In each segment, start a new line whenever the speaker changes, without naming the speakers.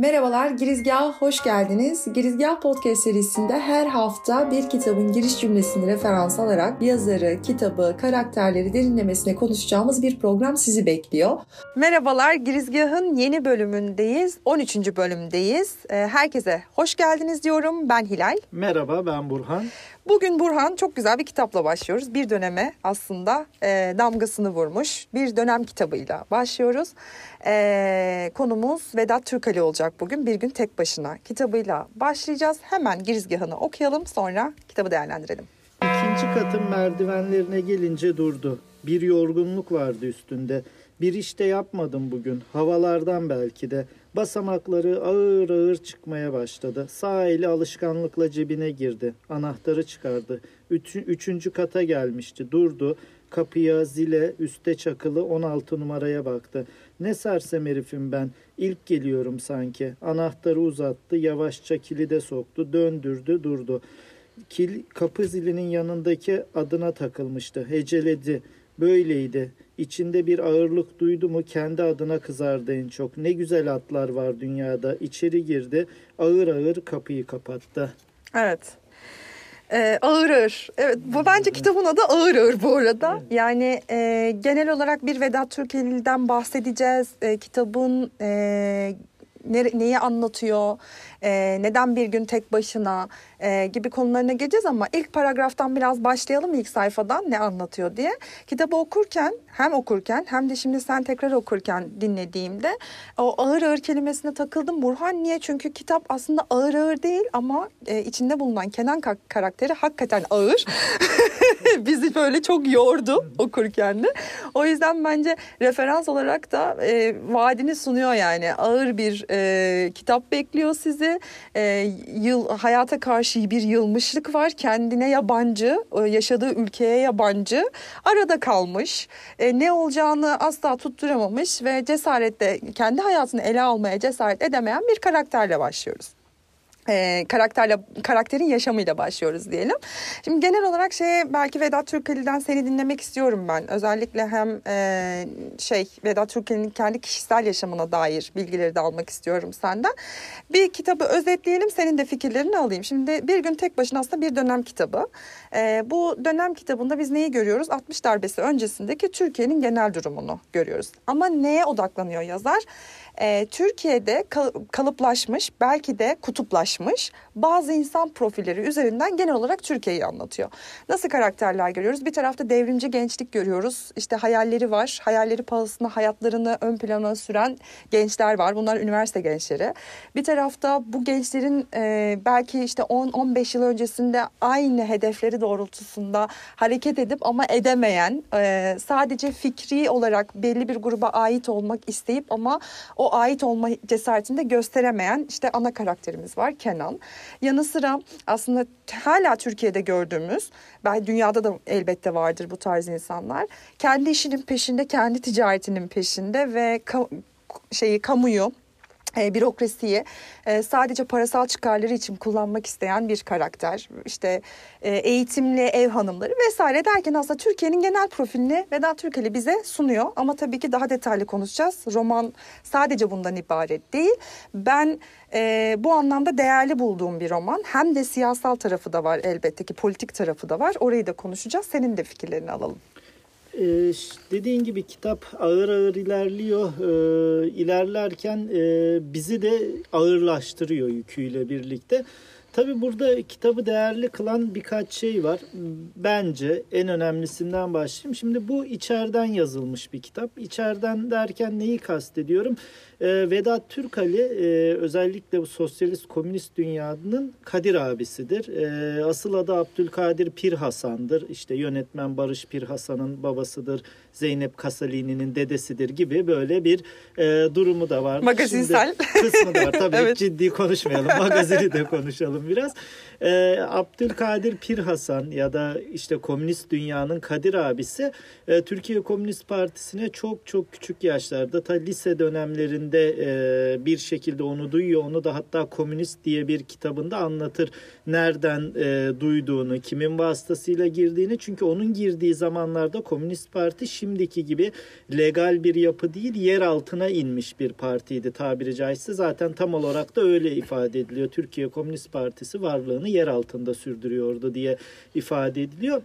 Merhabalar, Girizgah'a hoş geldiniz. Girizgah Podcast serisinde her hafta bir kitabın giriş cümlesini referans alarak yazarı, kitabı, karakterleri derinlemesine konuşacağımız bir program sizi bekliyor. Merhabalar, Girizgah'ın yeni bölümündeyiz. 13. bölümdeyiz. Ee, herkese hoş geldiniz diyorum. Ben Hilal.
Merhaba, ben Burhan.
Bugün Burhan çok güzel bir kitapla başlıyoruz. Bir döneme aslında e, damgasını vurmuş bir dönem kitabıyla başlıyoruz. E, konumuz Vedat Türkali olacak bugün. Bir gün tek başına kitabıyla başlayacağız. Hemen girizgahını okuyalım sonra kitabı değerlendirelim.
İkinci katın merdivenlerine gelince durdu. Bir yorgunluk vardı üstünde. Bir işte yapmadım bugün. Havalardan belki de. Basamakları ağır ağır çıkmaya başladı. Sağ eli alışkanlıkla cebine girdi. Anahtarı çıkardı. Üç, üçüncü kata gelmişti. Durdu. Kapıya, zile, üste çakılı 16 numaraya baktı. Ne sersem herifim ben. İlk geliyorum sanki. Anahtarı uzattı. Yavaşça kilide soktu. Döndürdü, durdu. Kil, kapı zilinin yanındaki adına takılmıştı. Heceledi. Böyleydi. İçinde bir ağırlık duydu mu kendi adına kızardı en çok. Ne güzel atlar var dünyada. İçeri girdi. Ağır ağır kapıyı kapattı.
Evet. Ee, ağır ağır. Evet bu bence kitabın adı ağır ağır bu arada. Yani e, genel olarak bir Vedat Türkeli'den bahsedeceğiz. E, kitabın e, ne, neyi anlatıyor, e, neden bir gün tek başına e, gibi konularına geleceğiz ama ilk paragraftan biraz başlayalım ilk sayfadan ne anlatıyor diye. Kitabı okurken hem okurken hem de şimdi sen tekrar okurken dinlediğimde o ağır ağır kelimesine takıldım. Burhan niye? Çünkü kitap aslında ağır ağır değil ama e, içinde bulunan Kenan karakteri hakikaten ağır. Bizi böyle çok yordu okurken de. O yüzden bence referans olarak da e, vaadini sunuyor yani. Ağır bir e, kitap bekliyor sizi. E, yıl hayata karşı bir yılmışlık var. Kendine yabancı, e, yaşadığı ülkeye yabancı. Arada kalmış. E, ne olacağını asla tutturamamış ve cesaretle kendi hayatını ele almaya cesaret edemeyen bir karakterle başlıyoruz e, karakterle karakterin yaşamıyla başlıyoruz diyelim. Şimdi genel olarak şey belki Vedat Türkeli'den seni dinlemek istiyorum ben. Özellikle hem e, şey Vedat Türkeli'nin kendi kişisel yaşamına dair bilgileri de almak istiyorum senden. Bir kitabı özetleyelim senin de fikirlerini alayım. Şimdi bir gün tek başına aslında bir dönem kitabı. E, bu dönem kitabında biz neyi görüyoruz? 60 darbesi öncesindeki Türkiye'nin genel durumunu görüyoruz. Ama neye odaklanıyor yazar? E, Türkiye'de kalıplaşmış belki de kutuplaşmış bazı insan profilleri üzerinden genel olarak Türkiye'yi anlatıyor. Nasıl karakterler görüyoruz? Bir tarafta devrimci gençlik görüyoruz. İşte hayalleri var. Hayalleri pahasına hayatlarını ön plana süren gençler var. Bunlar üniversite gençleri. Bir tarafta bu gençlerin e, belki işte 10-15 yıl öncesinde aynı hedefleri doğrultusunda hareket edip ama edemeyen e, sadece fikri olarak belli bir gruba ait olmak isteyip ama o ait olma cesaretini de gösteremeyen işte ana karakterimiz var Kenan. Yanı sıra aslında hala Türkiye'de gördüğümüz, belki dünyada da elbette vardır bu tarz insanlar. Kendi işinin peşinde, kendi ticaretinin peşinde ve ka- şeyi kamuyu e, bürokrasiyi e, sadece parasal çıkarları için kullanmak isteyen bir karakter. İşte e, eğitimli ev hanımları vesaire derken aslında Türkiye'nin genel profilini Vedat Türkeli bize sunuyor. Ama tabii ki daha detaylı konuşacağız. Roman sadece bundan ibaret değil. Ben e, bu anlamda değerli bulduğum bir roman. Hem de siyasal tarafı da var elbette ki politik tarafı da var. Orayı da konuşacağız. Senin de fikirlerini alalım.
Ee, dediğin gibi kitap ağır ağır ilerliyor. Ee, ilerlerken e, bizi de ağırlaştırıyor yüküyle birlikte. Tabi burada kitabı değerli kılan birkaç şey var. Bence en önemlisinden başlayayım. Şimdi bu içeriden yazılmış bir kitap. İçeriden derken neyi kastediyorum? Ee, Vedat Türkali e, özellikle bu sosyalist komünist dünyanın Kadir abisidir. E, asıl adı Abdülkadir Pir Hasan'dır. İşte yönetmen Barış Pir Hasan'ın babasıdır. Zeynep Kasalini'nin dedesidir gibi böyle bir e, durumu da var.
Magazinsel.
Şimdi, kısmı da var. Tabii evet. ciddi konuşmayalım. Magazini de konuşalım olalım biraz. Ee, Abdülkadir Pir Hasan ya da işte komünist dünyanın Kadir abisi e, Türkiye Komünist Partisi'ne çok çok küçük yaşlarda ta lise dönemlerinde e, bir şekilde onu duyuyor. Onu da hatta Komünist diye bir kitabında anlatır. Nereden e, duyduğunu, kimin vasıtasıyla girdiğini. Çünkü onun girdiği zamanlarda Komünist Parti şimdiki gibi legal bir yapı değil, yer altına inmiş bir partiydi tabiri caizse. Zaten tam olarak da öyle ifade ediliyor. Türkiye Komünist Partisi varlığını yer altında sürdürüyordu diye ifade ediliyor.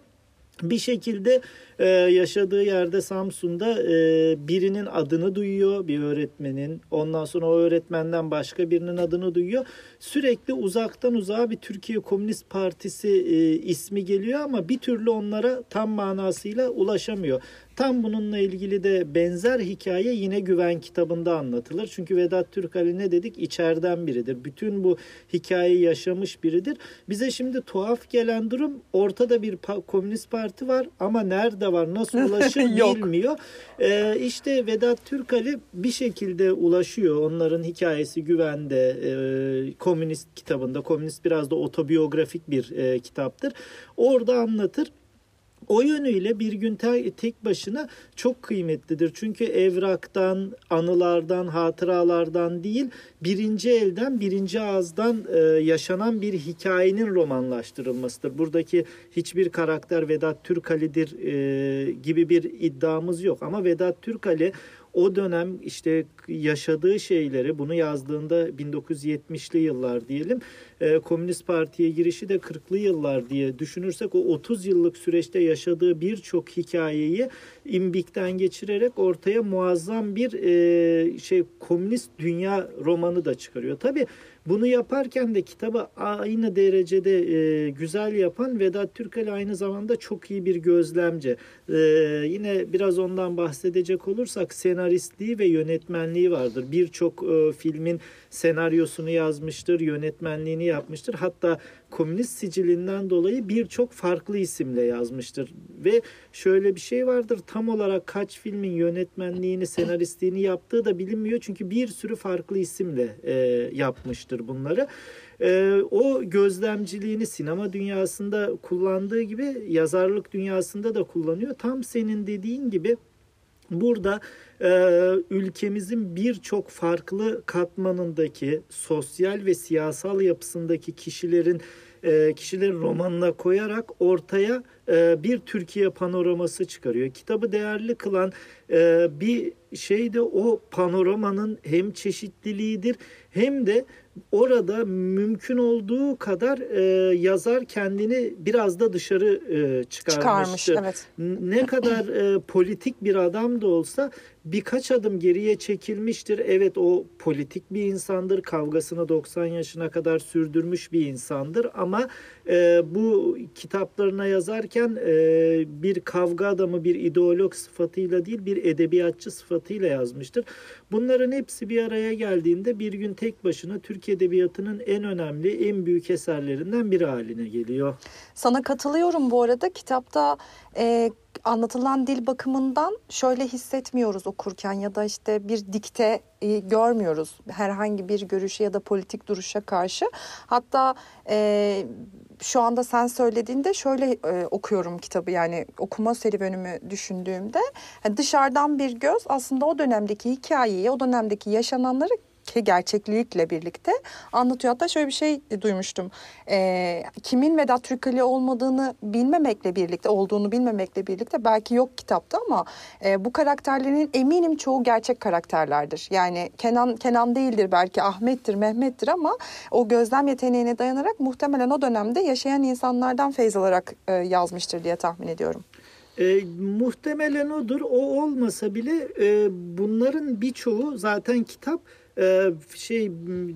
Bir şekilde e, yaşadığı yerde Samsun'da e, birinin adını duyuyor bir öğretmenin. Ondan sonra o öğretmenden başka birinin adını duyuyor sürekli uzaktan uzağa bir Türkiye Komünist Partisi e, ismi geliyor ama bir türlü onlara tam manasıyla ulaşamıyor Tam bununla ilgili de benzer hikaye yine Güven kitabında anlatılır. Çünkü Vedat Türkali ne dedik? İçeriden biridir. Bütün bu hikayeyi yaşamış biridir. Bize şimdi tuhaf gelen durum ortada bir komünist parti var ama nerede var, nasıl ulaşır bilmiyor. Ee, işte Vedat Türkali bir şekilde ulaşıyor. Onların hikayesi Güven'de, e, komünist kitabında. Komünist biraz da otobiyografik bir e, kitaptır. Orada anlatır. O yönüyle bir gün tek başına çok kıymetlidir. Çünkü evraktan, anılardan, hatıralardan değil, birinci elden, birinci ağızdan e, yaşanan bir hikayenin romanlaştırılmasıdır. Buradaki hiçbir karakter Vedat Türkali'dir e, gibi bir iddiamız yok. Ama Vedat Türkali o dönem işte yaşadığı şeyleri bunu yazdığında 1970'li yıllar diyelim e, Komünist Parti'ye girişi de 40'lı yıllar diye düşünürsek o 30 yıllık süreçte yaşadığı birçok hikayeyi imbikten geçirerek ortaya muazzam bir e, şey komünist dünya romanı da çıkarıyor. Tabii bunu yaparken de kitabı aynı derecede e, güzel yapan Vedat Türkel aynı zamanda çok iyi bir gözlemci. E, yine biraz ondan bahsedecek olursak senaristliği ve yönetmenliği vardır. Birçok e, filmin senaryosunu yazmıştır, yönetmenliğini yapmıştır. Hatta komünist sicilinden dolayı birçok farklı isimle yazmıştır. Ve şöyle bir şey vardır tam olarak kaç filmin yönetmenliğini, senaristliğini yaptığı da bilinmiyor. Çünkü bir sürü farklı isimle e, yapmıştır bunları. E, o gözlemciliğini sinema dünyasında kullandığı gibi yazarlık dünyasında da kullanıyor. Tam senin dediğin gibi Burada e, ülkemizin birçok farklı katmanındaki sosyal ve siyasal yapısındaki kişilerin e, kişilerin romanına koyarak ortaya e, bir Türkiye panoraması çıkarıyor. Kitabı değerli kılan e, bir şey de o panoramanın hem çeşitliliğidir hem de orada mümkün olduğu kadar e, yazar kendini biraz da dışarı e, çıkarmıştır. Çıkarmış, evet. Ne kadar e, politik bir adam da olsa birkaç adım geriye çekilmiştir. Evet o politik bir insandır. Kavgasını 90 yaşına kadar sürdürmüş bir insandır ama e, bu kitaplarına yazarken e, bir kavga adamı, bir ideolog sıfatıyla değil bir edebiyatçı sıfatıyla yazmıştır. Bunların hepsi bir araya geldiğinde bir gün tek başına Türk Edebiyatı'nın en önemli, en büyük eserlerinden biri haline geliyor.
Sana katılıyorum bu arada. Kitapta e, anlatılan dil bakımından şöyle hissetmiyoruz okurken ya da işte bir dikte e, görmüyoruz herhangi bir görüşe ya da politik duruşa karşı. Hatta e, şu anda sen söylediğinde şöyle e, okuyorum kitabı yani okuma serüvenimi düşündüğümde yani dışarıdan bir göz aslında o dönemdeki hikayeyi o dönemdeki yaşananları ki gerçeklikle birlikte anlatıyor. Hatta şöyle bir şey duymuştum. E, kimin Vedat Türkali olmadığını bilmemekle birlikte, olduğunu bilmemekle birlikte belki yok kitapta ama e, bu karakterlerin eminim çoğu gerçek karakterlerdir. Yani Kenan Kenan değildir belki Ahmet'tir, Mehmet'tir ama o gözlem yeteneğine dayanarak muhtemelen o dönemde yaşayan insanlardan feyz alarak e, yazmıştır diye tahmin ediyorum.
E, muhtemelen odur. O olmasa bile e, bunların birçoğu zaten kitap ee, şey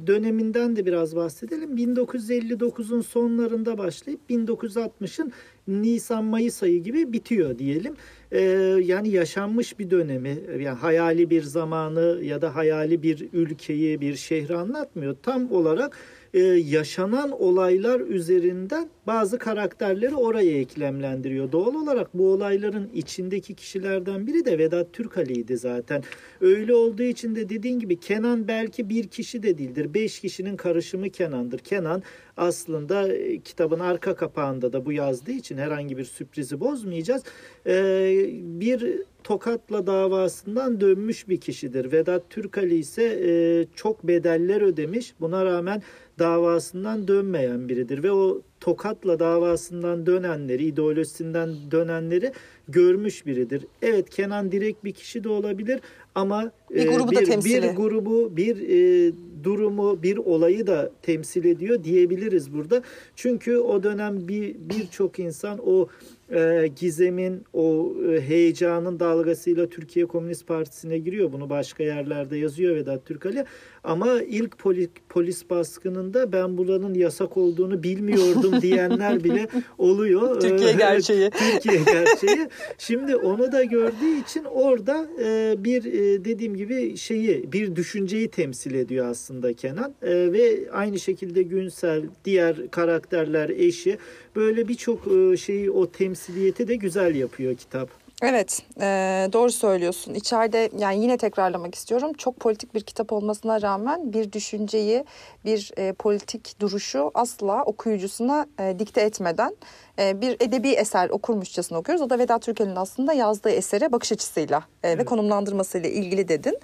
döneminden de biraz bahsedelim. 1959'un sonlarında başlayıp 1960'ın Nisan Mayıs ayı gibi bitiyor diyelim. e, yani yaşanmış bir dönemi yani hayali bir zamanı ya da hayali bir ülkeyi bir şehri anlatmıyor. Tam olarak e, yaşanan olaylar üzerinden bazı karakterleri oraya eklemlendiriyor. Doğal olarak bu olayların içindeki kişilerden biri de Vedat Türkali'ydi zaten. Öyle olduğu için de dediğin gibi Kenan belki bir kişi de değildir. Beş kişinin karışımı Kenan'dır. Kenan aslında e, kitabın arka kapağında da bu yazdığı için herhangi bir sürprizi bozmayacağız. E, bir Tokat'la davasından dönmüş bir kişidir. Vedat Türkali ise e, çok bedeller ödemiş. Buna rağmen davasından dönmeyen biridir ve o Tokat'la davasından dönenleri, ideolojisinden dönenleri görmüş biridir. Evet Kenan direkt bir kişi de olabilir ama
bir, grubu
bir,
da
bir grubu, bir e, durumu, bir olayı da temsil ediyor diyebiliriz burada. Çünkü o dönem bir birçok insan o e, gizemin, o e, heyecanın dalgasıyla Türkiye Komünist Partisi'ne giriyor. Bunu başka yerlerde yazıyor Vedat Türkali. Ama ilk poli, polis baskınında ben buranın yasak olduğunu bilmiyordum diyenler bile oluyor.
Türkiye gerçeği.
Türkiye gerçeği. Şimdi onu da gördüğü için orada e, bir e, dediğim gibi şeyi, bir düşünceyi temsil ediyor aslında Kenan. E, ve aynı şekilde Günsel, diğer karakterler, eşi böyle birçok e, şeyi o temsiliyeti de güzel yapıyor kitap.
Evet e, doğru söylüyorsun. İçeride yani yine tekrarlamak istiyorum. Çok politik bir kitap olmasına rağmen bir düşünceyi, bir e, politik duruşu asla okuyucusuna e, dikte etmeden e, bir edebi eser okurmuşçasına okuyoruz. O da Vedat Türkel'in aslında yazdığı esere bakış açısıyla e, evet. ve konumlandırmasıyla ilgili dedin.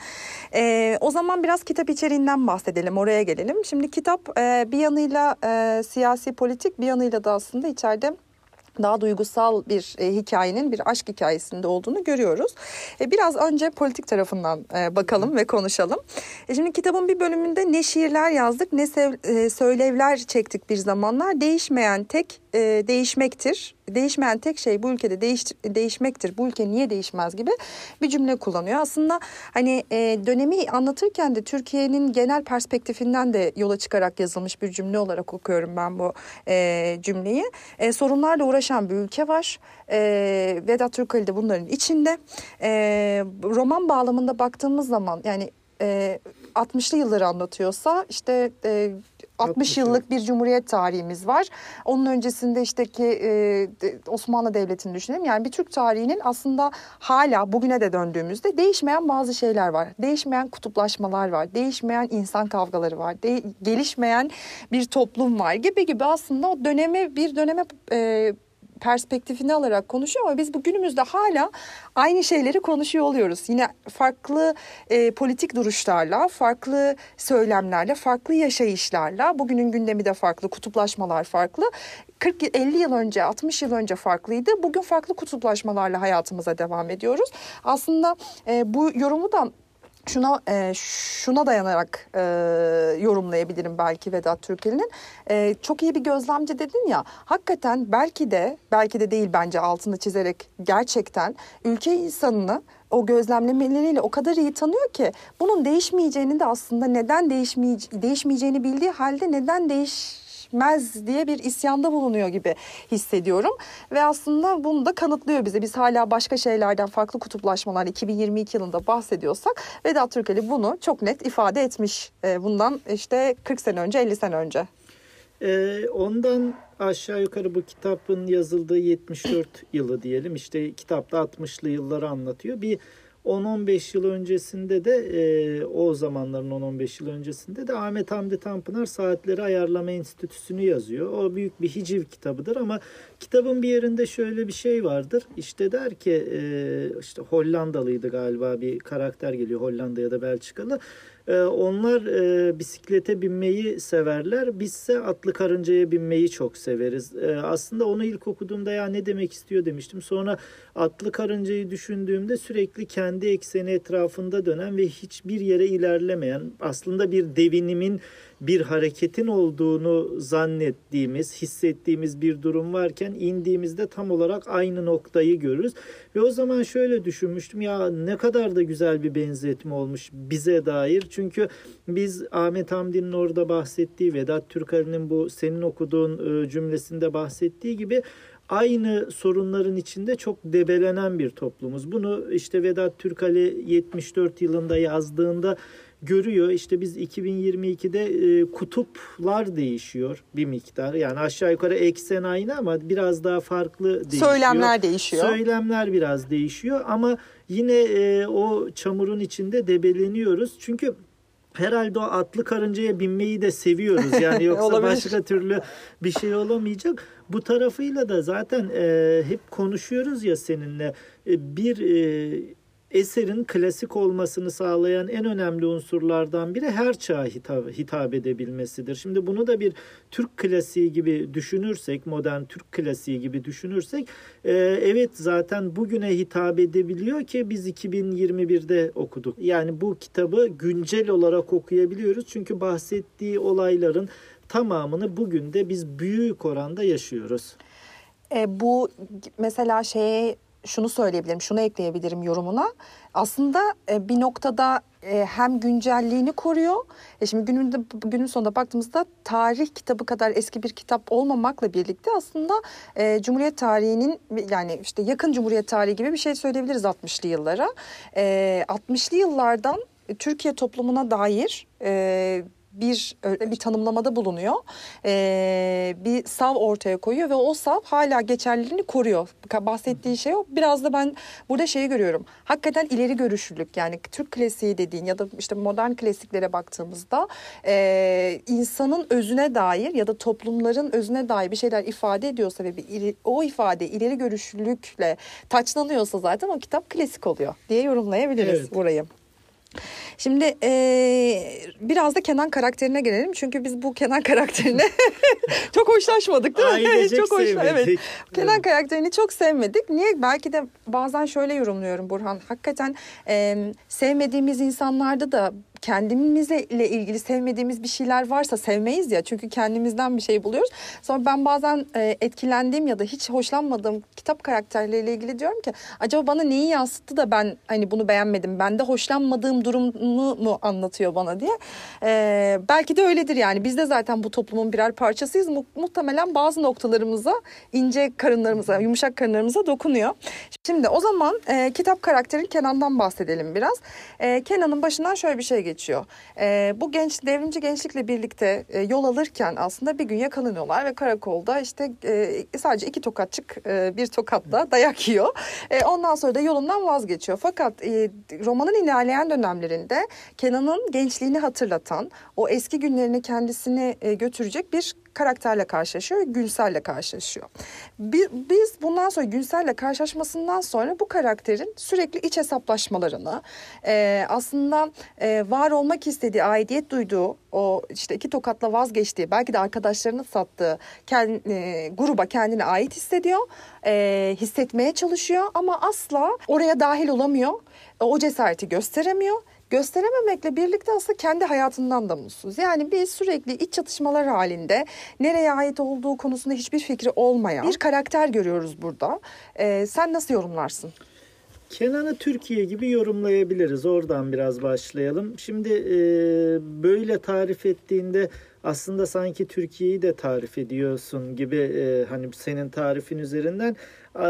E, o zaman biraz kitap içeriğinden bahsedelim, oraya gelelim. Şimdi kitap e, bir yanıyla e, siyasi politik bir yanıyla da aslında içeride daha duygusal bir e, hikayenin bir aşk hikayesinde olduğunu görüyoruz. E, biraz önce politik tarafından e, bakalım ve konuşalım. E, şimdi kitabın bir bölümünde ne şiirler yazdık ne sev, e, söylevler çektik bir zamanlar. Değişmeyen tek e, değişmektir. Değişmeyen tek şey bu ülkede değiş, değişmektir. Bu ülke niye değişmez gibi bir cümle kullanıyor. Aslında hani e, dönemi anlatırken de Türkiye'nin genel perspektifinden de yola çıkarak yazılmış bir cümle olarak okuyorum ben bu e, cümleyi. E, sorunlarla uğraşan bir ülke var. E, Vedat Türkali de bunların içinde. E, roman bağlamında baktığımız zaman yani e, 60'lı yılları anlatıyorsa işte e, 60 yıllık bir cumhuriyet tarihimiz var. Onun öncesinde işteki e, Osmanlı Devleti'ni düşünelim. Yani bir Türk tarihinin aslında hala bugüne de döndüğümüzde değişmeyen bazı şeyler var. Değişmeyen kutuplaşmalar var. Değişmeyen insan kavgaları var. De, gelişmeyen bir toplum var gibi gibi aslında o döneme bir döneme e, perspektifini alarak konuşuyor ama biz bu günümüzde hala aynı şeyleri konuşuyor oluyoruz. Yine farklı e, politik duruşlarla, farklı söylemlerle, farklı yaşayışlarla bugünün gündemi de farklı, kutuplaşmalar farklı. 40-50 yıl önce, 60 yıl önce farklıydı. Bugün farklı kutuplaşmalarla hayatımıza devam ediyoruz. Aslında e, bu yorumu da şuna e, şuna dayanarak e, yorumlayabilirim belki Vedat Türkeli'nin. E, çok iyi bir gözlemci dedin ya. Hakikaten belki de belki de değil bence altını çizerek gerçekten ülke insanını o gözlemlemeleriyle o kadar iyi tanıyor ki bunun değişmeyeceğini de aslında neden değişmeye, değişmeyeceğini bildiği halde neden değiş etmez diye bir isyanda bulunuyor gibi hissediyorum. Ve aslında bunu da kanıtlıyor bize. Biz hala başka şeylerden farklı kutuplaşmalar 2022 yılında bahsediyorsak Vedat Türkeli bunu çok net ifade etmiş. E, bundan işte 40 sene önce 50 sene önce.
Ee, ondan aşağı yukarı bu kitabın yazıldığı 74 yılı diyelim. İşte kitapta 60'lı yılları anlatıyor. Bir 10-15 yıl öncesinde de e, o zamanların 10-15 yıl öncesinde de Ahmet Hamdi Tanpınar Saatleri Ayarlama Enstitüsü'nü yazıyor. O büyük bir hiciv kitabıdır ama kitabın bir yerinde şöyle bir şey vardır. İşte der ki e, işte Hollandalıydı galiba bir karakter geliyor Hollanda ya da Belçikalı. E, onlar e, bisiklete binmeyi severler. Bizse atlı karıncaya binmeyi çok severiz. E, aslında onu ilk okuduğumda ya ne demek istiyor demiştim. Sonra atlı karıncayı düşündüğümde sürekli kendi ekseni etrafında dönen ve hiçbir yere ilerlemeyen aslında bir devinimin bir hareketin olduğunu zannettiğimiz, hissettiğimiz bir durum varken indiğimizde tam olarak aynı noktayı görürüz. Ve o zaman şöyle düşünmüştüm ya ne kadar da güzel bir benzetme olmuş bize dair. Çünkü biz Ahmet Hamdi'nin orada bahsettiği Vedat Türkali'nin bu senin okuduğun e, cümlesinde bahsettiği gibi aynı sorunların içinde çok debelenen bir toplumuz. Bunu işte Vedat Türkali 74 yılında yazdığında görüyor. İşte biz 2022'de e, kutuplar değişiyor bir miktar. Yani aşağı yukarı eksen aynı ama biraz daha farklı değişiyor.
Söylemler değişiyor.
Söylemler biraz değişiyor ama yine e, o çamurun içinde debeleniyoruz. Çünkü herhalde o atlı karıncaya binmeyi de seviyoruz. Yani yoksa başka türlü bir şey olamayacak. Bu tarafıyla da zaten e, hep konuşuyoruz ya seninle. E, bir e, eserin klasik olmasını sağlayan en önemli unsurlardan biri her çağa hitap, hitap edebilmesidir. Şimdi bunu da bir Türk klasiği gibi düşünürsek, modern Türk klasiği gibi düşünürsek, e, evet zaten bugüne hitap edebiliyor ki biz 2021'de okuduk. Yani bu kitabı güncel olarak okuyabiliyoruz çünkü bahsettiği olayların tamamını bugün de biz büyük oranda yaşıyoruz.
E, bu mesela şeye şunu söyleyebilirim, şunu ekleyebilirim yorumuna. Aslında e, bir noktada e, hem güncelliğini koruyor. E şimdi günün, günün sonunda baktığımızda tarih kitabı kadar eski bir kitap olmamakla birlikte aslında e, Cumhuriyet tarihinin yani işte yakın Cumhuriyet tarihi gibi bir şey söyleyebiliriz 60'lı yıllara. E, 60'lı yıllardan Türkiye toplumuna dair e, bir bir tanımlamada bulunuyor. Ee, bir sav ortaya koyuyor ve o sav hala geçerliliğini koruyor. Bahsettiği şey o. Biraz da ben burada şeyi görüyorum. Hakikaten ileri görüşlülük yani Türk klasiği dediğin ya da işte modern klasiklere baktığımızda e, insanın özüne dair ya da toplumların özüne dair bir şeyler ifade ediyorsa ve bir, o ifade ileri görüşlülükle taçlanıyorsa zaten o kitap klasik oluyor diye yorumlayabiliriz evet. burayı. Şimdi e, biraz da Kenan karakterine gelelim. Çünkü biz bu Kenan karakterine çok hoşlaşmadık değil mi?
Ailecek çok hoş, evet.
Kenan karakterini çok sevmedik. Niye? Belki de bazen şöyle yorumluyorum Burhan. Hakikaten e, sevmediğimiz insanlarda da kendimizle ilgili sevmediğimiz bir şeyler varsa sevmeyiz ya çünkü kendimizden bir şey buluyoruz. Sonra ben bazen e, etkilendiğim ya da hiç hoşlanmadığım kitap karakterleriyle ilgili diyorum ki acaba bana neyi yansıttı da ben hani bunu beğenmedim. Bende hoşlanmadığım durumu mu anlatıyor bana diye. E, belki de öyledir yani. Biz de zaten bu toplumun birer parçasıyız. Mu- muhtemelen bazı noktalarımıza, ince karınlarımıza, yumuşak karınlarımıza dokunuyor. Şimdi o zaman e, kitap karakterin Kenan'dan bahsedelim biraz. E, Kenan'ın başından şöyle bir şey geçiyor. E, bu genç devrimci gençlikle birlikte e, yol alırken aslında bir gün yakalanıyorlar ve karakolda işte e, sadece iki tokatçık e, bir tokatla dayak yiyor. E, ondan sonra da yolundan vazgeçiyor. Fakat e, romanın ilerleyen dönemlerinde Kenan'ın gençliğini hatırlatan o eski günlerini kendisini e, götürecek bir karakterle karşılaşıyor ve Günsel'le karşılaşıyor. Biz bundan sonra Günsel'le karşılaşmasından sonra bu karakterin sürekli iç hesaplaşmalarını e, aslında e, var olmak istediği, aidiyet duyduğu o işte iki tokatla vazgeçtiği belki de arkadaşlarını sattığı kendi, e, gruba kendine ait hissediyor. Hissetmeye çalışıyor ama asla oraya dahil olamıyor. O cesareti gösteremiyor gösterememekle birlikte aslında kendi hayatından da mutsuz. Yani biz sürekli iç çatışmalar halinde nereye ait olduğu konusunda hiçbir fikri olmayan bir karakter görüyoruz burada. Ee, sen nasıl yorumlarsın?
Kenan'ı Türkiye gibi yorumlayabiliriz. Oradan biraz başlayalım. Şimdi e, böyle tarif ettiğinde aslında sanki Türkiye'yi de tarif ediyorsun gibi e, hani senin tarifin üzerinden e,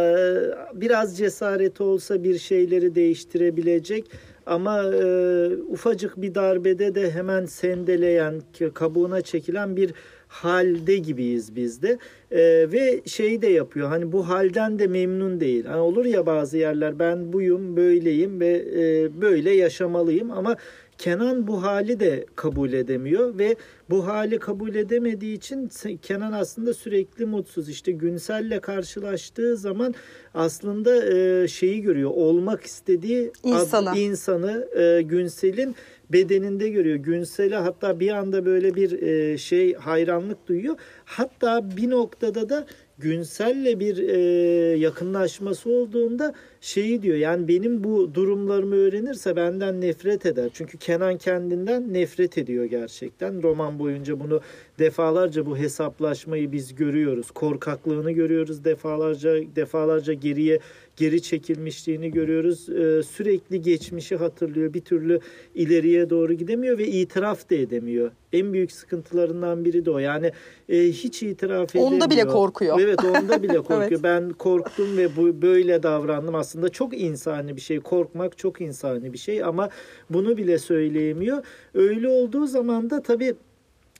biraz cesareti olsa bir şeyleri değiştirebilecek ama e, ufacık bir darbede de hemen sendeleyen, kabuğuna çekilen bir halde gibiyiz biz de. E, ve şeyi de yapıyor hani bu halden de memnun değil. Hani olur ya bazı yerler ben buyum, böyleyim ve e, böyle yaşamalıyım ama Kenan bu hali de kabul edemiyor ve bu hali kabul edemediği için Kenan aslında sürekli mutsuz. İşte Günsel'le karşılaştığı zaman aslında e, şeyi görüyor. Olmak istediği
insanı,
ad, insanı e, Günsel'in bedeninde görüyor. Günsel'e hatta bir anda böyle bir e, şey hayranlık duyuyor. Hatta bir noktada da Günsel'le bir e, yakınlaşması olduğunda şeyi diyor yani benim bu durumlarımı öğrenirse benden nefret eder. Çünkü Kenan kendinden nefret ediyor gerçekten. Roman boyunca bunu defalarca bu hesaplaşmayı biz görüyoruz. Korkaklığını görüyoruz defalarca defalarca geriye geri çekilmişliğini görüyoruz. E, sürekli geçmişi hatırlıyor. Bir türlü ileriye doğru gidemiyor ve itiraf da edemiyor. En büyük sıkıntılarından biri de o. Yani e, hiç itiraf edemiyor.
Onda bile korkuyor.
Evet onda bile korkuyor.
Evet.
Ben korktum ve bu böyle davrandım. Aslında çok insani bir şey. Korkmak çok insani bir şey ama bunu bile söyleyemiyor. Öyle olduğu zaman da tabii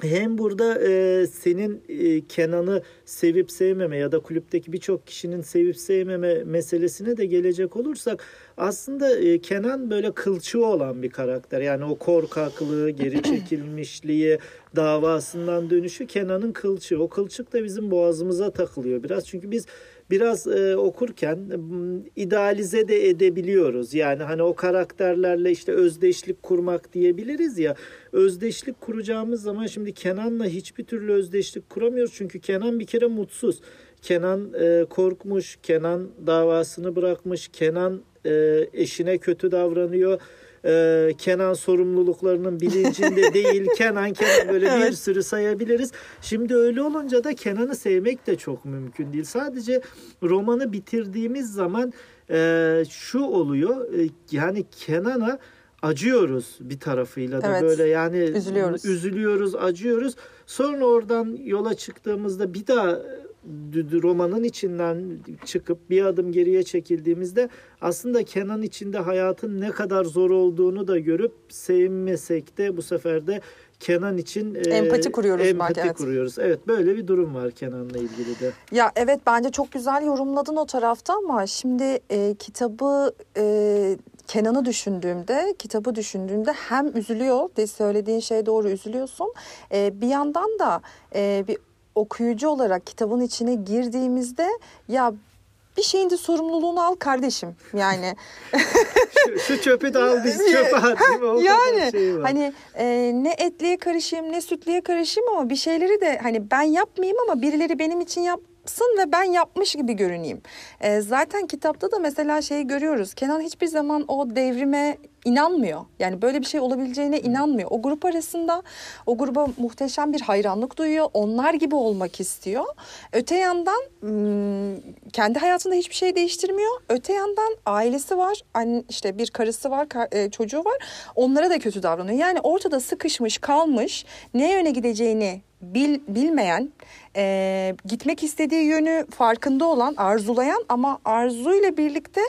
hem burada e, senin e, Kenan'ı sevip sevmeme ya da kulüpteki birçok kişinin sevip sevmeme meselesine de gelecek olursak aslında e, Kenan böyle kılçığı olan bir karakter. Yani o korkaklığı, geri çekilmişliği, davasından dönüşü Kenan'ın kılçığı. O kılçık da bizim boğazımıza takılıyor biraz. Çünkü biz biraz e, okurken idealize de edebiliyoruz. Yani hani o karakterlerle işte özdeşlik kurmak diyebiliriz ya. Özdeşlik kuracağımız zaman şimdi Kenan'la hiçbir türlü özdeşlik kuramıyoruz. Çünkü Kenan bir kere mutsuz. Kenan e, korkmuş, Kenan davasını bırakmış, Kenan e, eşine kötü davranıyor. E, Kenan sorumluluklarının bilincinde değil. Kenan Kenan böyle bir
Evet.
sürü sayabiliriz. Şimdi öyle olunca da Kenan'ı sevmek de çok mümkün değil. Sadece romanı bitirdiğimiz zaman e, şu oluyor. e, yani Kenan'a acıyoruz bir tarafıyla da
Evet.
böyle yani
Üzülüyoruz.
üzülüyoruz, acıyoruz. Sonra oradan yola çıktığımızda bir daha romanın içinden çıkıp bir adım geriye çekildiğimizde aslında Kenan içinde hayatın ne kadar zor olduğunu da görüp sevmesek de bu sefer de Kenan için e,
Empati kuruyoruz
empati
belki, evet.
kuruyoruz. Evet böyle bir durum var Kenan'la ilgili de.
Ya evet bence çok güzel yorumladın o tarafta ama şimdi e, kitabı e, Kenan'ı düşündüğümde, kitabı düşündüğümde hem üzülüyor, de söylediğin şey doğru üzülüyorsun. E, bir yandan da e, bir okuyucu olarak kitabın içine girdiğimizde ya bir şeyin de sorumluluğunu al kardeşim. Yani
Şu, şu çöpü de al biz çöpe at.
yani
şey var.
hani e, ne etliye karışayım ne sütliye karışayım ama bir şeyleri de hani ben yapmayayım ama birileri benim için yapsın ve ben yapmış gibi görüneyim. E, zaten kitapta da mesela şeyi görüyoruz. Kenan hiçbir zaman o devrime inanmıyor. Yani böyle bir şey olabileceğine inanmıyor. O grup arasında o gruba muhteşem bir hayranlık duyuyor. Onlar gibi olmak istiyor. Öte yandan kendi hayatında hiçbir şey değiştirmiyor. Öte yandan ailesi var. İşte bir karısı var, e, çocuğu var. Onlara da kötü davranıyor. Yani ortada sıkışmış, kalmış, ne yöne gideceğini bil, bilmeyen, e, gitmek istediği yönü farkında olan, arzulayan ama arzuyla birlikte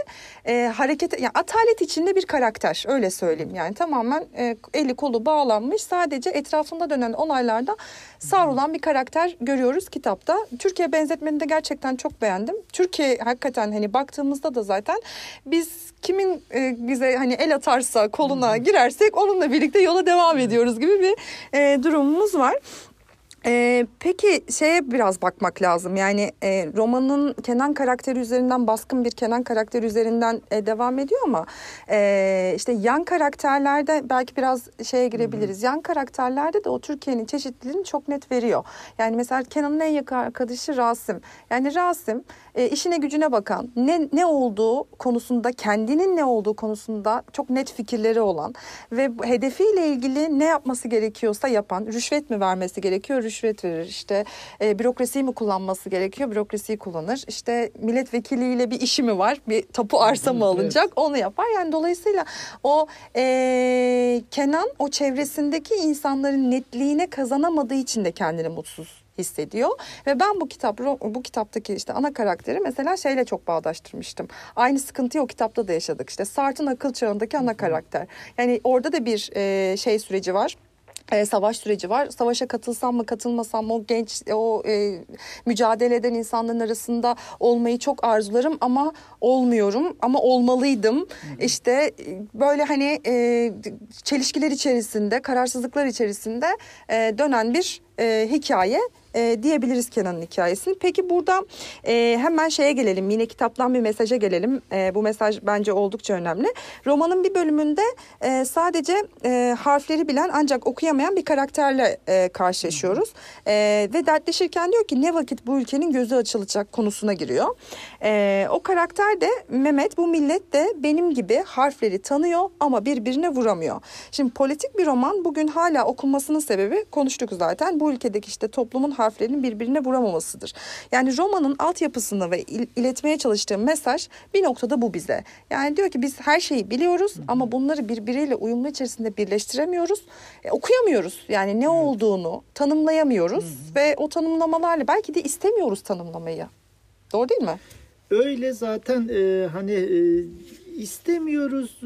e, hareket, yani atalet içinde bir karakter öyle söyleyeyim. Yani tamamen e, eli kolu bağlanmış sadece etrafında dönen olaylarda savrulan bir karakter görüyoruz kitapta. Türkiye benzetmeni de gerçekten çok beğendim. Türkiye hakikaten hani baktığımızda da zaten biz kimin e, bize hani el atarsa koluna girersek onunla birlikte yola devam ediyoruz gibi bir e, durumumuz var. Ee, peki şeye biraz bakmak lazım. Yani e, romanın Kenan karakteri üzerinden baskın bir Kenan karakteri üzerinden e, devam ediyor ama e, işte yan karakterlerde belki biraz şeye girebiliriz. Yan karakterlerde de o Türkiye'nin çeşitliliğini çok net veriyor. Yani mesela Kenan'ın en yakın arkadaşı Rasim. Yani Rasim e, işine gücüne bakan, ne ne olduğu konusunda, kendinin ne olduğu konusunda çok net fikirleri olan ve hedefiyle ilgili ne yapması gerekiyorsa yapan, rüşvet mi vermesi gerekiyor, rüşvet verir. İşte e, bürokrasiyi mi kullanması gerekiyor, bürokrasiyi kullanır. İşte milletvekiliyle bir işi mi var, bir tapu arsa mı
Evet.
alınacak, onu yapar. Yani dolayısıyla o e, Kenan o çevresindeki insanların netliğine kazanamadığı için de kendini mutsuz hissediyor ve ben bu kitap bu kitaptaki işte ana karakteri mesela şeyle çok bağdaştırmıştım. Aynı sıkıntıyı o kitapta da yaşadık. İşte Sartre'ın akıl çağındaki ana karakter. Yani orada da bir e, şey süreci var e, savaş süreci var. Savaşa katılsam mı katılmasam mı o genç o e, mücadele eden insanların arasında olmayı çok arzularım ama olmuyorum ama olmalıydım. İşte e, böyle hani e, çelişkiler içerisinde, kararsızlıklar içerisinde e, dönen bir e, hikaye e, diyebiliriz Kenan'ın hikayesini. Peki burada e, hemen şeye gelelim. Yine kitaptan bir mesaja gelelim. E, bu mesaj bence oldukça önemli. Romanın bir bölümünde e, sadece e, harfleri bilen ancak okuyamayan bir karakterle e, karşılaşıyoruz. E, ve dertleşirken diyor ki ne vakit bu ülkenin gözü açılacak konusuna giriyor. E, o karakter de Mehmet bu millet de benim gibi harfleri tanıyor ama birbirine vuramıyor. Şimdi politik bir roman bugün hala okunmasının sebebi konuştuk zaten. Bu ülkedeki işte toplumun harflerinin birbirine vuramamasıdır. Yani romanın altyapısını ve il, iletmeye çalıştığı mesaj bir noktada bu bize. Yani diyor ki biz her şeyi biliyoruz ama bunları birbiriyle uyumlu içerisinde birleştiremiyoruz. E, okuyamıyoruz. Yani ne olduğunu tanımlayamıyoruz ve o tanımlamalarla belki de istemiyoruz tanımlamayı. Doğru değil mi?
Öyle zaten e, hani e, istemiyoruz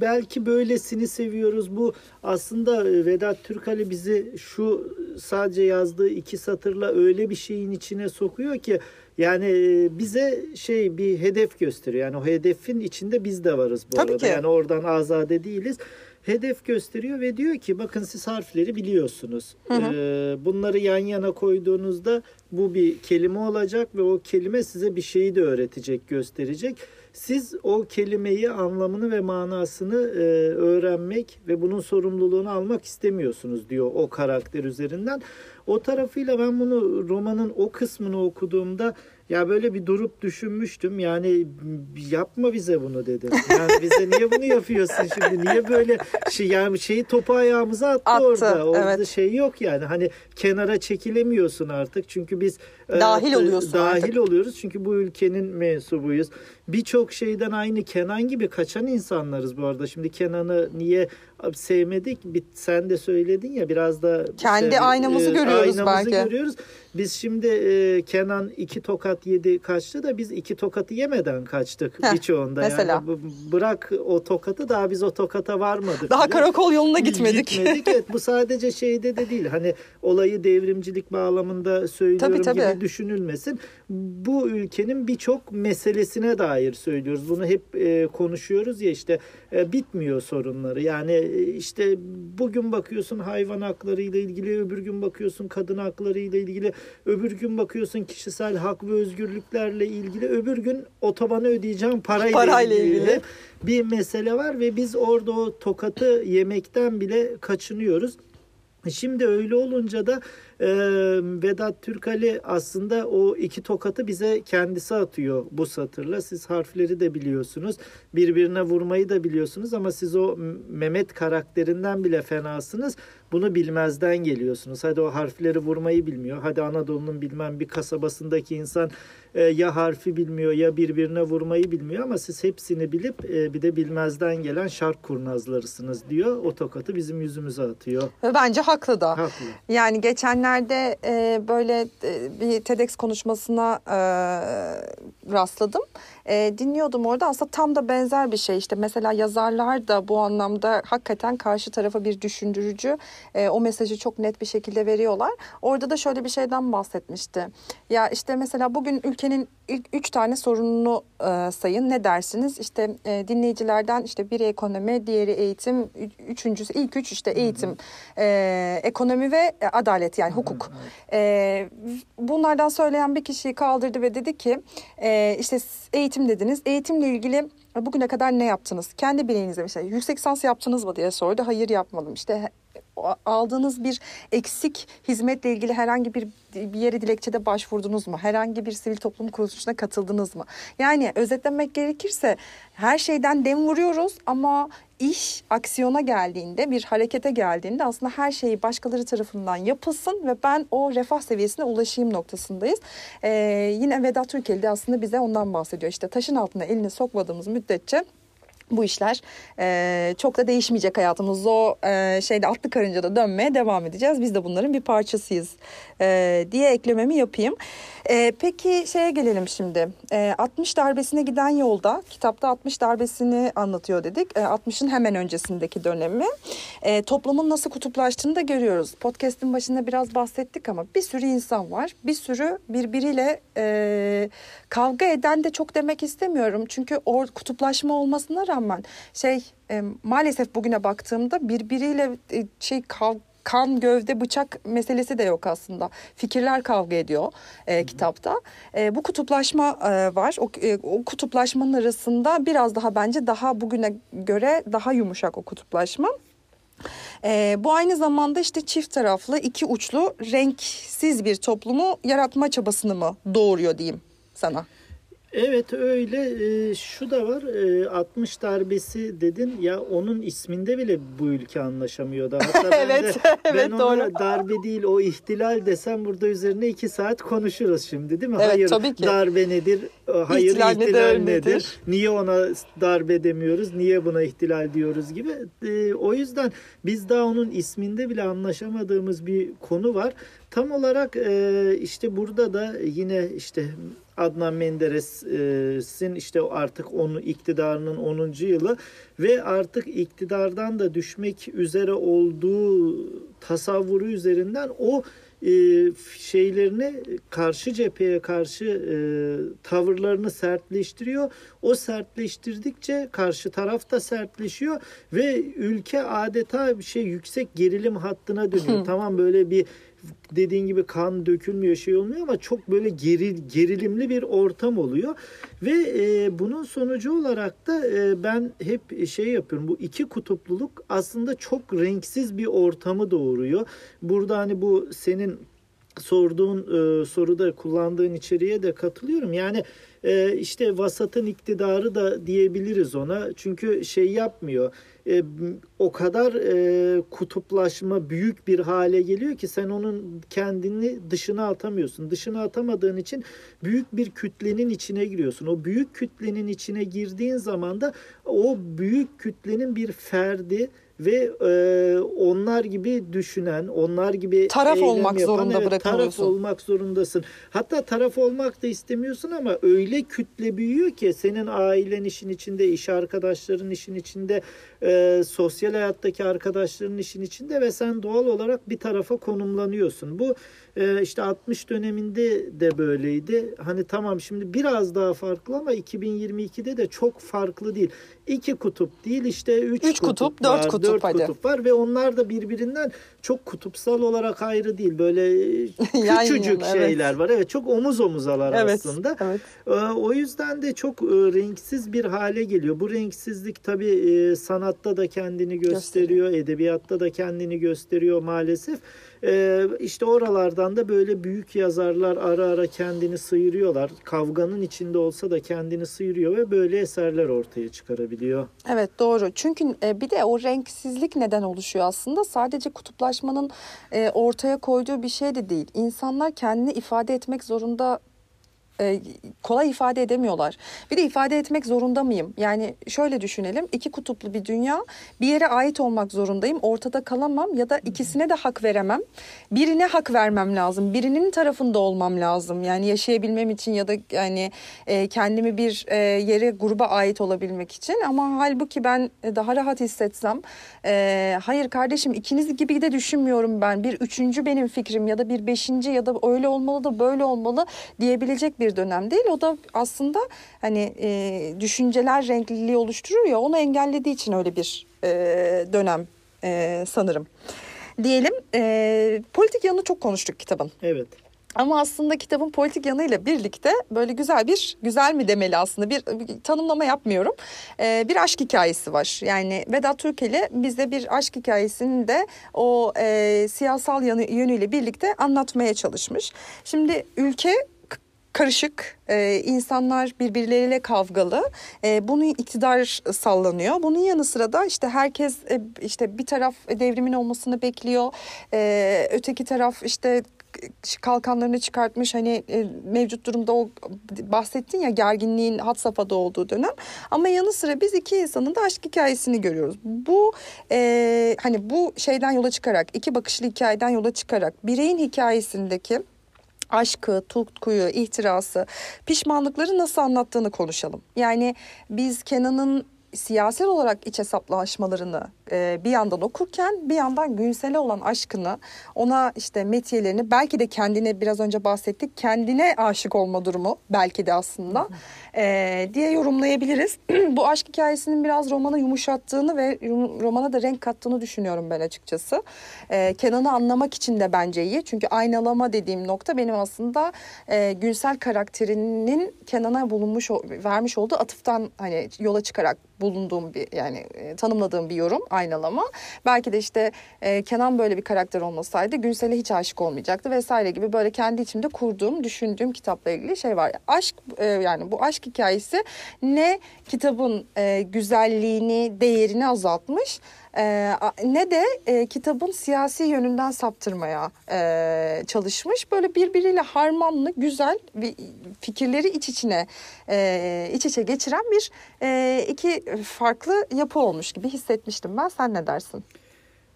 belki böylesini seviyoruz bu aslında Vedat Türkali bizi şu sadece yazdığı iki satırla öyle bir şeyin içine sokuyor ki yani e, bize şey bir hedef gösteriyor yani o hedefin içinde biz de varız bu
Tabii
arada
ki.
yani oradan azade değiliz hedef gösteriyor ve diyor ki bakın siz harfleri biliyorsunuz.
Hı hı.
Ee, bunları yan yana koyduğunuzda bu bir kelime olacak ve o kelime size bir şeyi de öğretecek, gösterecek. Siz o kelimeyi, anlamını ve manasını e, öğrenmek ve bunun sorumluluğunu almak istemiyorsunuz diyor o karakter üzerinden. O tarafıyla ben bunu romanın o kısmını okuduğumda ya böyle bir durup düşünmüştüm. Yani yapma bize bunu dedim. Yani bize niye bunu yapıyorsun şimdi? Niye böyle şey yani şeyi topu ayağımıza attı,
Attı,
orada. Orada
evet.
şey yok yani. Hani kenara çekilemiyorsun artık. Çünkü biz e,
Dahil oluyorsun
dahil
artık.
oluyoruz. Çünkü bu ülkenin mensubuyuz. Birçok şeyden aynı Kenan gibi kaçan insanlarız bu arada. Şimdi Kenan'ı niye sevmedik? Sen de söyledin ya biraz da
Kendi aynamızı görüyoruz
aynamızı
belki.
görüyoruz. Biz şimdi e, Kenan iki tokat yedi kaçtı da biz iki tokatı yemeden kaçtık
Heh,
birçoğunda.
mesela.
Yani b- bırak o tokatı daha biz o tokata varmadık.
Daha
bile.
karakol yoluna gitmedik.
Gitmedik. Evet, bu sadece şeyde de değil. Hani olayı devrimcilik bağlamında söylüyorum
Tabii, tabii.
gibi düşünülmesin. Bu ülkenin birçok meselesine dair söylüyoruz. Bunu hep e, konuşuyoruz ya işte e, bitmiyor sorunları. Yani e, işte bugün bakıyorsun hayvan hakları ile ilgili, öbür gün bakıyorsun kadın hakları ile ilgili, öbür gün bakıyorsun kişisel hak ve özgürlüklerle ilgili, öbür gün otobanı ödeyeceğim parayla,
Parayla
ilgili
ilgili.
bir mesele var ve biz orada o tokatı yemekten bile kaçınıyoruz. Şimdi öyle olunca da e, Vedat Türkali aslında o iki tokatı bize kendisi atıyor bu satırla. Siz harfleri de biliyorsunuz. Birbirine vurmayı da biliyorsunuz ama siz o Mehmet karakterinden bile fenasınız. Bunu bilmezden geliyorsunuz. Hadi o harfleri vurmayı bilmiyor. Hadi Anadolu'nun bilmem bir kasabasındaki insan e, ya harfi bilmiyor ya birbirine vurmayı bilmiyor ama siz hepsini bilip e, bir de bilmezden gelen şark kurnazlarısınız diyor. O tokatı bizim yüzümüze atıyor.
Bence haklı da.
Haklı.
Yani geçenlerde e, böyle e, bir TEDx konuşmasına e, rastladım. E, dinliyordum orada aslında tam da benzer bir şey işte mesela yazarlar da bu anlamda hakikaten karşı tarafa bir düşündürücü e, o mesajı çok net bir şekilde veriyorlar. Orada da şöyle bir şeyden bahsetmişti. Ya işte mesela bugün ülkenin ilk üç tane sorununu e, sayın ne dersiniz? İşte e, dinleyicilerden işte biri ekonomi, diğeri eğitim, üçüncüsü ilk üç işte eğitim, e, ekonomi ve e, adalet yani hukuk. E, bunlardan söyleyen bir kişiyi kaldırdı ve dedi ki e, işte s- eğitim dediniz. Eğitimle ilgili bugüne kadar ne yaptınız? Kendi bileğinize mesela yüksek lisans yaptınız mı diye sordu. Hayır yapmadım. İşte aldığınız bir eksik hizmetle ilgili herhangi bir bir yere dilekçede başvurdunuz mu? Herhangi bir sivil toplum kuruluşuna katıldınız mı? Yani özetlemek gerekirse her şeyden dem vuruyoruz ama iş aksiyona geldiğinde, bir harekete geldiğinde aslında her şeyi başkaları tarafından yapılsın ve ben o refah seviyesine ulaşayım noktasındayız. Ee, yine Vedat Türkeli de aslında bize ondan bahsediyor. İşte taşın altına elini sokmadığımız müddetçe bu işler e, çok da değişmeyecek hayatımız. O e, şeyde atlı karıncada dönmeye devam edeceğiz. Biz de bunların bir parçasıyız e, diye eklememi yapayım. E, peki şeye gelelim şimdi. E, 60 darbesine giden yolda kitapta 60 darbesini anlatıyor dedik. E, 60'ın hemen öncesindeki dönemi. E, toplumun nasıl kutuplaştığını da görüyoruz. Podcast'in başında biraz bahsettik ama bir sürü insan var. Bir sürü birbiriyle e, kavga eden de çok demek istemiyorum. Çünkü o kutuplaşma olmasına rağmen şey e, maalesef bugüne baktığımda birbiriyle e, şey kav kan, gövde, bıçak meselesi de yok aslında. Fikirler kavga ediyor e, kitapta. E, bu kutuplaşma e, var. O, e, o kutuplaşmanın arasında biraz daha bence daha bugüne göre daha yumuşak o kutuplaşma. E, bu aynı zamanda işte çift taraflı, iki uçlu, renksiz bir toplumu yaratma çabasını mı doğuruyor diyeyim sana?
Evet öyle. E, şu da var. E, 60 darbesi dedin. Ya onun isminde bile bu ülke anlaşamıyordu. Hatta ben
evet,
de,
evet
ben ona
doğru.
darbe değil o ihtilal desem burada üzerine iki saat konuşuruz şimdi değil mi?
Evet,
Hayır
tabii ki.
darbe nedir? Hayır
İhtilal
ihtilal,
nedir,
nedir? Niye ona darbe demiyoruz? Niye buna ihtilal diyoruz gibi. E, o yüzden biz daha onun isminde bile anlaşamadığımız bir konu var. Tam olarak e, işte burada da yine işte Adnan Menderes'in işte artık onu iktidarının 10. yılı ve artık iktidardan da düşmek üzere olduğu tasavvuru üzerinden o şeylerini karşı cepheye karşı e, tavırlarını sertleştiriyor. O sertleştirdikçe karşı taraf da sertleşiyor ve ülke adeta bir şey yüksek gerilim hattına dönüyor. tamam böyle bir dediğin gibi kan dökülmüyor şey olmuyor ama çok böyle geril, gerilimli bir ortam oluyor ve e, bunun sonucu olarak da e, ben hep şey yapıyorum bu iki kutupluluk aslında çok renksiz bir ortamı doğuruyor. Burada hani bu senin sorduğun e, soruda kullandığın içeriğe de katılıyorum. Yani e, işte vasatın iktidarı da diyebiliriz ona. Çünkü şey yapmıyor. E, o kadar e, kutuplaşma büyük bir hale geliyor ki sen onun kendini dışına atamıyorsun. Dışına atamadığın için büyük bir kütlenin içine giriyorsun. O büyük kütlenin içine girdiğin zaman da o büyük kütlenin bir ferdi ve e, onlar gibi düşünen, onlar gibi
Taraf olmak
yapan,
zorunda
evet, taraf olmak zorundasın. Hatta taraf olmak da istemiyorsun ama öyle kütle büyüyor ki senin ailen işin içinde, iş arkadaşların işin içinde, e, sosyal hayattaki arkadaşların işin içinde ve sen doğal olarak bir tarafa konumlanıyorsun. Bu e, işte 60 döneminde de böyleydi. Hani tamam şimdi biraz daha farklı ama 2022'de de çok farklı değil. İki kutup değil işte üç,
Üç kutup, dört
var,
kutup
dört
hadi.
kutup var ve onlar da birbirinden çok kutupsal olarak ayrı değil. Böyle
Yan
küçücük
yana, evet.
şeyler var. Evet çok omuz omuzalar
Evet,
aslında.
evet.
Ee, O yüzden de çok e, renksiz bir hale geliyor. Bu renksizlik tabii e, sanatta da kendini gösteriyor, edebiyatta da kendini gösteriyor maalesef. Ee, İşte oralardan da böyle büyük yazarlar ara ara kendini sıyırıyorlar. Kavganın içinde olsa da kendini sıyırıyor ve böyle eserler ortaya çıkarabiliyor.
Evet doğru. Çünkü e, bir de o renksizlik neden oluşuyor aslında? Sadece kutuplaşmanın e, ortaya koyduğu bir şey de değil. İnsanlar kendini ifade etmek zorunda e, kolay ifade edemiyorlar. Bir de ifade etmek zorunda mıyım? Yani şöyle düşünelim. iki kutuplu bir dünya. Bir yere ait olmak zorundayım. Ortada kalamam ya da ikisine de hak veremem. Birine hak vermem lazım. Birinin tarafında olmam lazım. Yani yaşayabilmem için ya da yani e, kendimi bir e, yere gruba ait olabilmek için. Ama halbuki ben e, daha rahat hissetsem e, hayır kardeşim ikiniz gibi de düşünmüyorum ben. Bir üçüncü benim fikrim ya da bir beşinci ya da öyle olmalı da böyle olmalı diyebilecek bir dönem değil. O da aslında hani e, düşünceler renkliliği oluşturur ya onu engellediği için öyle bir e, dönem e, sanırım. Diyelim e, politik yanını çok konuştuk kitabın.
Evet.
Ama aslında kitabın politik yanıyla birlikte böyle güzel bir, güzel mi demeli aslında bir, bir tanımlama yapmıyorum. Ee, bir aşk hikayesi var. Yani Vedat Türkeli bize bir aşk hikayesini de o e, siyasal yanı, yönüyle birlikte anlatmaya çalışmış. Şimdi ülke karışık, e, insanlar birbirleriyle kavgalı. E, bunun iktidar sallanıyor. Bunun yanı sıra da işte herkes e, işte bir taraf devrimin olmasını bekliyor. E, öteki taraf işte kalkanlarını çıkartmış hani e, mevcut durumda o bahsettin ya gerginliğin had safhada olduğu dönem ama yanı sıra biz iki insanın da aşk hikayesini görüyoruz. Bu e, hani bu şeyden yola çıkarak iki bakışlı hikayeden yola çıkarak bireyin hikayesindeki aşkı, tutkuyu, ihtirası, pişmanlıkları nasıl anlattığını konuşalım. Yani biz Kenan'ın siyasal olarak iç hesaplaşmalarını e, bir yandan okurken bir yandan Günsel'e olan aşkını ona işte metiyelerini belki de kendine biraz önce bahsettik kendine aşık olma durumu belki de aslında e, diye yorumlayabiliriz. Bu aşk hikayesinin biraz romanı yumuşattığını ve rom- romana da renk kattığını düşünüyorum ben açıkçası. E, Kenan'ı anlamak için de bence iyi çünkü aynalama dediğim nokta benim aslında e, Günsel karakterinin Kenan'a bulunmuş vermiş olduğu atıftan hani yola çıkarak bulunduğum bir yani e, tanımladığım bir yorum aynalama. Belki de işte e, Kenan böyle bir karakter olmasaydı Günsel'e hiç aşık olmayacaktı vesaire gibi böyle kendi içimde kurduğum, düşündüğüm kitapla ilgili şey var. Aşk e, yani bu aşk hikayesi ne kitabın e, güzelliğini, değerini azaltmış e, ne de e, kitabın siyasi yönünden saptırmaya e, çalışmış. Böyle birbiriyle harmanlı, güzel bir fikirleri iç içine e, iç içe geçiren bir e, iki farklı yapı olmuş gibi hissetmiştim ben. Sen ne dersin?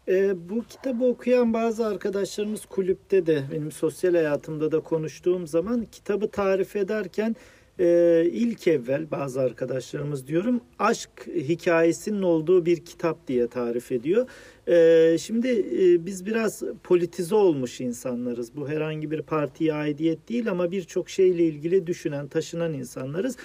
E, bu kitabı okuyan bazı arkadaşlarımız kulüpte de benim sosyal hayatımda da konuştuğum zaman kitabı tarif ederken e, ilk evvel bazı arkadaşlarımız diyorum aşk hikayesinin olduğu bir kitap diye tarif ediyor. E, şimdi e, biz biraz politize olmuş insanlarız. Bu herhangi bir partiye aidiyet değil ama birçok şeyle ilgili düşünen, taşınan insanlarız.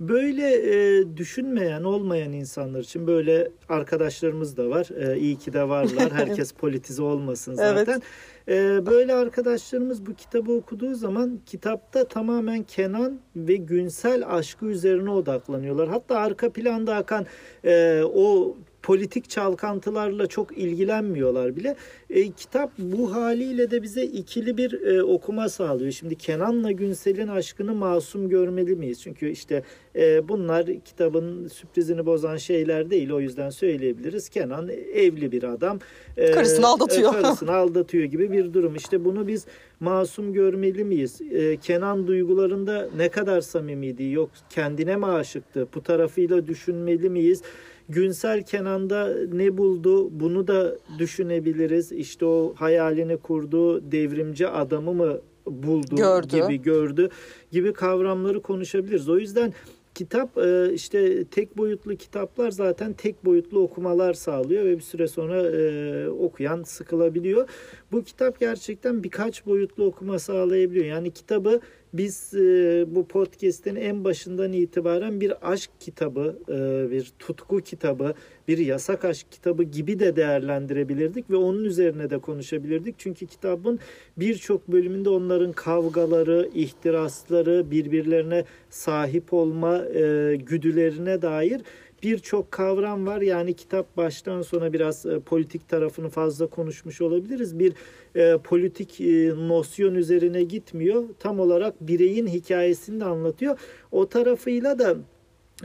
Böyle e, düşünmeyen, olmayan insanlar için böyle arkadaşlarımız da var. E, iyi ki de varlar. Herkes politize olmasın zaten. Evet. E, böyle arkadaşlarımız bu kitabı okuduğu zaman kitapta tamamen Kenan ve Günsel aşkı üzerine odaklanıyorlar. Hatta arka planda akan e, o politik çalkantılarla çok ilgilenmiyorlar bile. E, kitap bu haliyle de bize ikili bir e, okuma sağlıyor. Şimdi Kenan'la Günsel'in aşkını masum görmeli miyiz? Çünkü işte e, bunlar kitabın sürprizini bozan şeyler değil. O yüzden söyleyebiliriz. Kenan evli bir adam.
E, karısını aldatıyor.
E, karısını aldatıyor gibi bir durum. İşte bunu biz masum görmeli miyiz? E, Kenan duygularında ne kadar samimiydi? Yok kendine mi aşıktı? Bu tarafıyla düşünmeli miyiz? Günsel Kenan'da ne buldu bunu da düşünebiliriz. İşte o hayalini kurduğu devrimci adamı mı buldu gördü. gibi gördü gibi kavramları konuşabiliriz. O yüzden kitap e, işte tek boyutlu kitaplar zaten tek boyutlu okumalar sağlıyor ve bir süre sonra e, okuyan sıkılabiliyor. Bu kitap gerçekten birkaç boyutlu okuma sağlayabiliyor. Yani kitabı biz e, bu podcast'in en başından itibaren bir aşk kitabı, e, bir tutku kitabı, bir yasak aşk kitabı gibi de değerlendirebilirdik ve onun üzerine de konuşabilirdik. Çünkü kitabın birçok bölümünde onların kavgaları, ihtirasları, birbirlerine sahip olma e, güdülerine dair birçok kavram var. Yani kitap baştan sona biraz e, politik tarafını fazla konuşmuş olabiliriz. Bir e, politik e, nosyon üzerine gitmiyor. Tam olarak bireyin hikayesini de anlatıyor. O tarafıyla da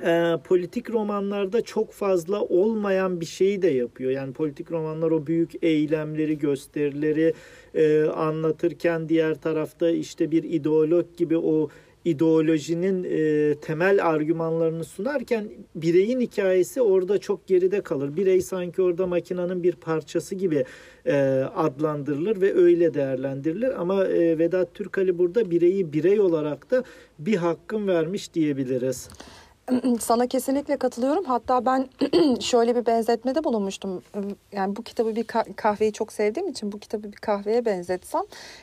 e, politik romanlarda çok fazla olmayan bir şeyi de yapıyor. Yani politik romanlar o büyük eylemleri, gösterileri e, anlatırken diğer tarafta işte bir ideolog gibi o ideolojinin e, temel argümanlarını sunarken bireyin hikayesi orada çok geride kalır. Birey sanki orada makinenin bir parçası gibi e, adlandırılır ve öyle değerlendirilir. Ama e, Vedat Türkali burada bireyi birey olarak da bir hakkın vermiş diyebiliriz.
Sana kesinlikle katılıyorum. Hatta ben şöyle bir benzetmede bulunmuştum. Yani bu kitabı bir kahveyi çok sevdiğim için bu kitabı bir kahveye benzetsem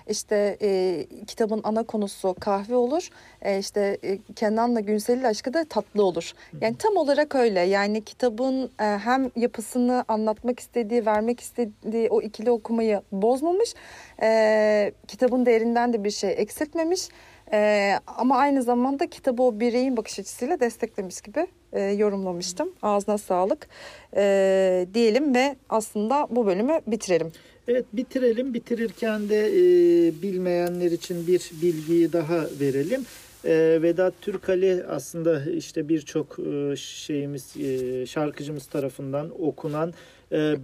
işte e, kitabın ana konusu kahve olur. E, işte e, Kenan'la Günsel'in aşkı da tatlı olur. Yani tam olarak öyle. Yani kitabın e, hem yapısını anlatmak istediği, vermek istediği o ikili okumayı bozmamış. E, kitabın değerinden de bir şey eksiltmemiş ee, ama aynı zamanda kitabı o bireyin bakış açısıyla desteklemiş gibi e, yorumlamıştım. Ağzına sağlık e, diyelim ve aslında bu bölümü bitirelim.
Evet bitirelim. Bitirirken de e, bilmeyenler için bir bilgiyi daha verelim. E, Vedat Türkali aslında işte birçok e, şeyimiz e, şarkıcımız tarafından okunan e,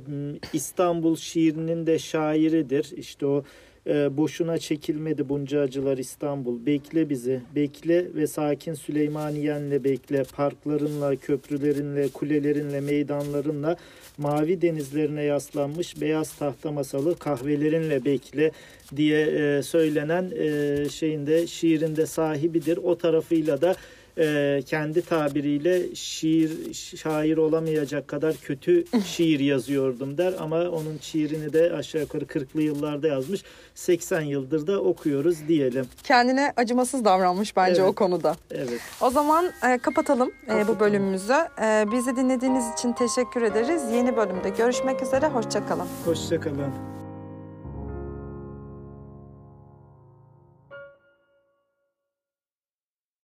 İstanbul şiirinin de şairidir. İşte o e, boşuna çekilmedi bunca acılar İstanbul. Bekle bizi, bekle ve sakin Süleymaniyenle bekle. Parklarınla, köprülerinle, kulelerinle, meydanlarınla, mavi denizlerine yaslanmış beyaz tahta masalı kahvelerinle bekle diye e, söylenen e, şeyinde şiirinde sahibidir. O tarafıyla da e, kendi tabiriyle şiir şair olamayacak kadar kötü şiir yazıyordum der ama onun şiirini de aşağı yukarı 40'lı yıllarda yazmış. 80 yıldır da okuyoruz diyelim.
Kendine acımasız davranmış bence
evet.
o konuda.
Evet.
O zaman e, kapatalım, e, bu bölümümüzü. E, bizi dinlediğiniz için teşekkür ederiz. Yeni bölümde görüşmek üzere. Hoşçakalın.
Hoşçakalın.